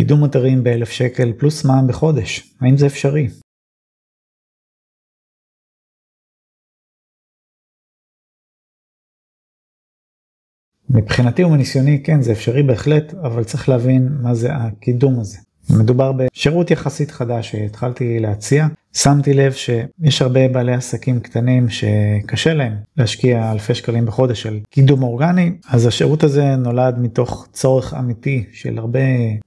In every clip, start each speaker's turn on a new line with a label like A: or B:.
A: קידום אתרים באלף שקל פלוס מע"מ בחודש, האם זה אפשרי? מבחינתי ומניסיוני כן זה אפשרי בהחלט אבל צריך להבין מה זה הקידום הזה. מדובר בשירות יחסית חדש שהתחלתי להציע שמתי לב שיש הרבה בעלי עסקים קטנים שקשה להם להשקיע אלפי שקלים בחודש של קידום אורגני אז השירות הזה נולד מתוך צורך אמיתי של הרבה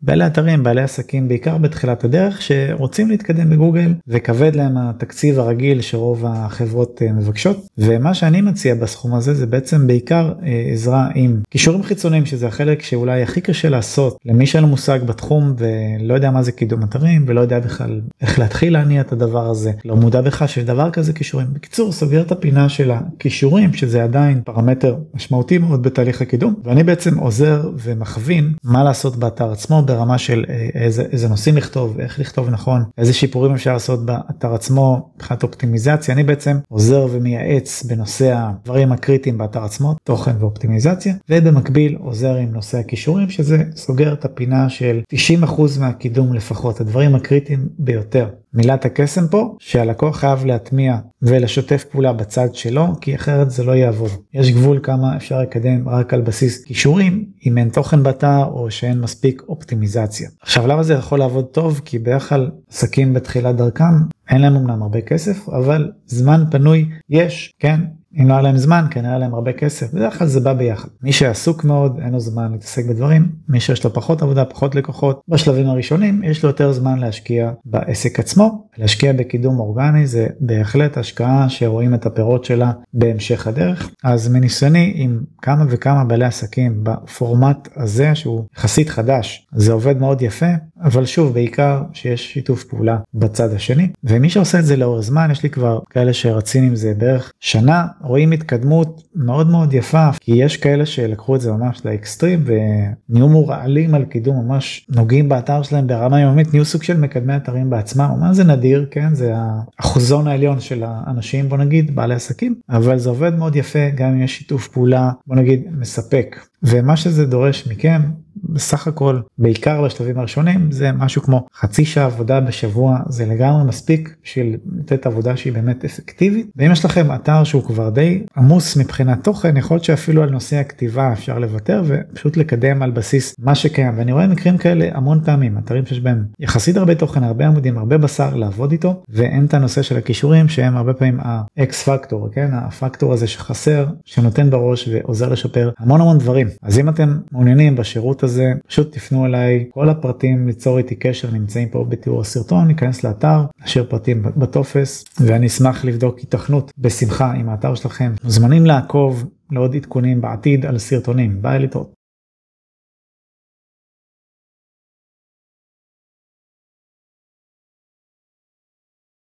A: בעלי אתרים בעלי עסקים בעיקר בתחילת הדרך שרוצים להתקדם בגוגל וכבד להם התקציב הרגיל שרוב החברות אה, מבקשות ומה שאני מציע בסכום הזה זה בעצם בעיקר אה, עזרה עם קישורים חיצוניים שזה החלק שאולי הכי קשה לעשות למי שאין מושג בתחום ולא יודע מה זה קידום אתרים ולא יודע בכלל איך להתחיל להניע את הדבר. הדבר הזה. לא מודע בכלל שיש דבר כזה כישורים. בקיצור סוגר את הפינה של הכישורים שזה עדיין פרמטר משמעותי מאוד בתהליך הקידום ואני בעצם עוזר ומכווין מה לעשות באתר עצמו ברמה של אה, איזה, איזה נושאים לכתוב איך לכתוב נכון איזה שיפורים אפשר לעשות באתר עצמו מבחינת אופטימיזציה. אני בעצם עוזר ומייעץ בנושא הדברים הקריטיים באתר עצמו תוכן ואופטימיזציה ובמקביל עוזר עם נושא הכישורים שזה סוגר את הפינה של 90% מהקידום לפחות הדברים הקריטיים ביותר מילת הקסם פה שהלקוח חייב להטמיע ולשתף פעולה בצד שלו כי אחרת זה לא יעבוד. יש גבול כמה אפשר לקדם רק על בסיס כישורים אם אין תוכן באתר או שאין מספיק אופטימיזציה. עכשיו למה זה יכול לעבוד טוב כי בדרך כלל עסקים בתחילת דרכם אין להם אמנם הרבה כסף אבל זמן פנוי יש כן אם לא היה להם זמן כן היה להם הרבה כסף. בדרך כלל זה בא ביחד. מי שעסוק מאוד אין לו זמן להתעסק בדברים. מי שיש לו פחות עבודה פחות לקוחות. בשלבים הראשונים יש לו יותר זמן להשקיע בעסק עצמו. להשקיע בקידום אורגני זה בהחלט השקעה שרואים את הפירות שלה בהמשך הדרך. אז מניסיוני עם כמה וכמה בעלי עסקים בפורמט הזה שהוא יחסית חדש זה עובד מאוד יפה אבל שוב בעיקר שיש שיתוף פעולה בצד השני ומי שעושה את זה לאורך זמן יש לי כבר כאלה שרצים עם זה בערך שנה רואים התקדמות מאוד מאוד יפה כי יש כאלה שלקחו את זה ממש לאקסטרים ונהיו מורעלים על קידום ממש נוגעים באתר שלהם ברמה יומית נהיו סוג של מקדמי אתרים בעצמם. מה זה נדיר כן? זה האחוזון העליון של האנשים בוא נגיד בעלי עסקים אבל זה עובד מאוד יפה גם אם יש שיתוף פעולה בוא נגיד מספק. ומה שזה דורש מכם בסך הכל בעיקר בשלבים הראשונים זה משהו כמו חצי שעה עבודה בשבוע זה לגמרי מספיק בשביל לתת עבודה שהיא באמת אפקטיבית. ואם יש לכם אתר שהוא כבר די עמוס מבחינת תוכן יכול להיות שאפילו על נושא הכתיבה אפשר לוותר ופשוט לקדם על בסיס מה שקיים. ואני רואה מקרים כאלה המון פעמים אתרים שיש בהם יחסית הרבה תוכן הרבה עמודים הרבה בשר לעבוד איתו ואין את הנושא של הכישורים שהם הרבה פעמים האקס פקטור כן? הפקטור הזה שחסר שנותן בראש ועוזר לשפר המון המון דברים. אז אם אתם מעוניינים בשירות הזה פשוט תפנו אליי כל הפרטים ליצור איתי קשר נמצאים פה בתיאור הסרטון ניכנס לאתר נשאיר פרטים בטופס ואני אשמח לבדוק התכנות בשמחה עם האתר שלכם מוזמנים לעקוב לעוד עדכונים בעתיד על סרטונים ביי לטעות.